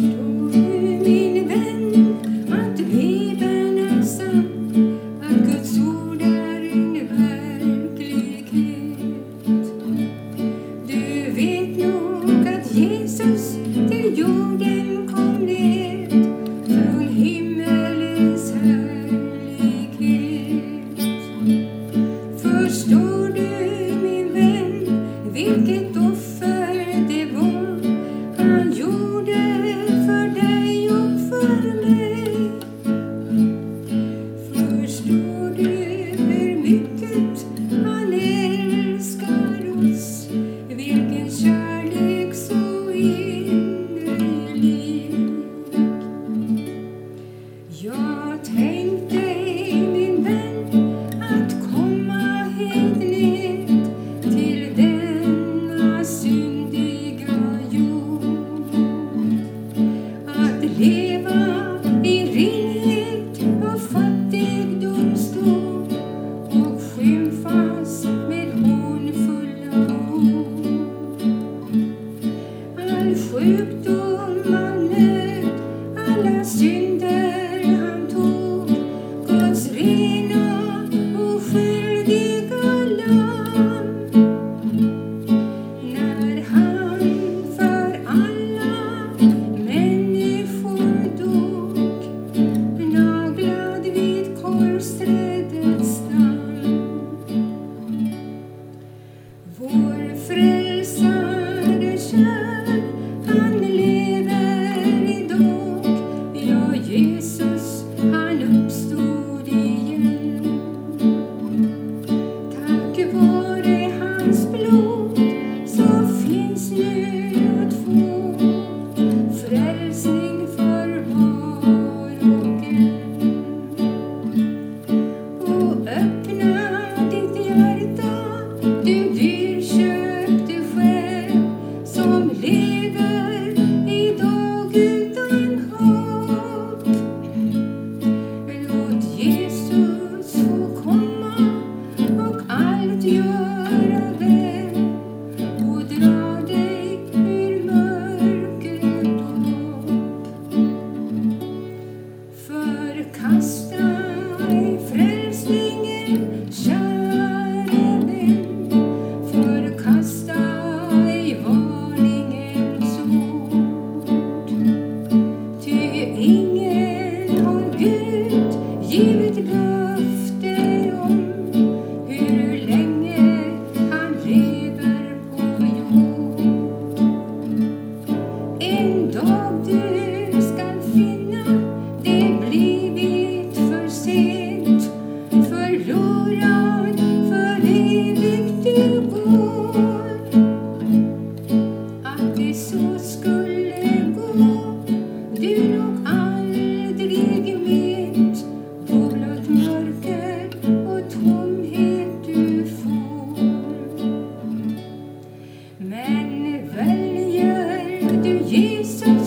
i olika Krypton Please don't.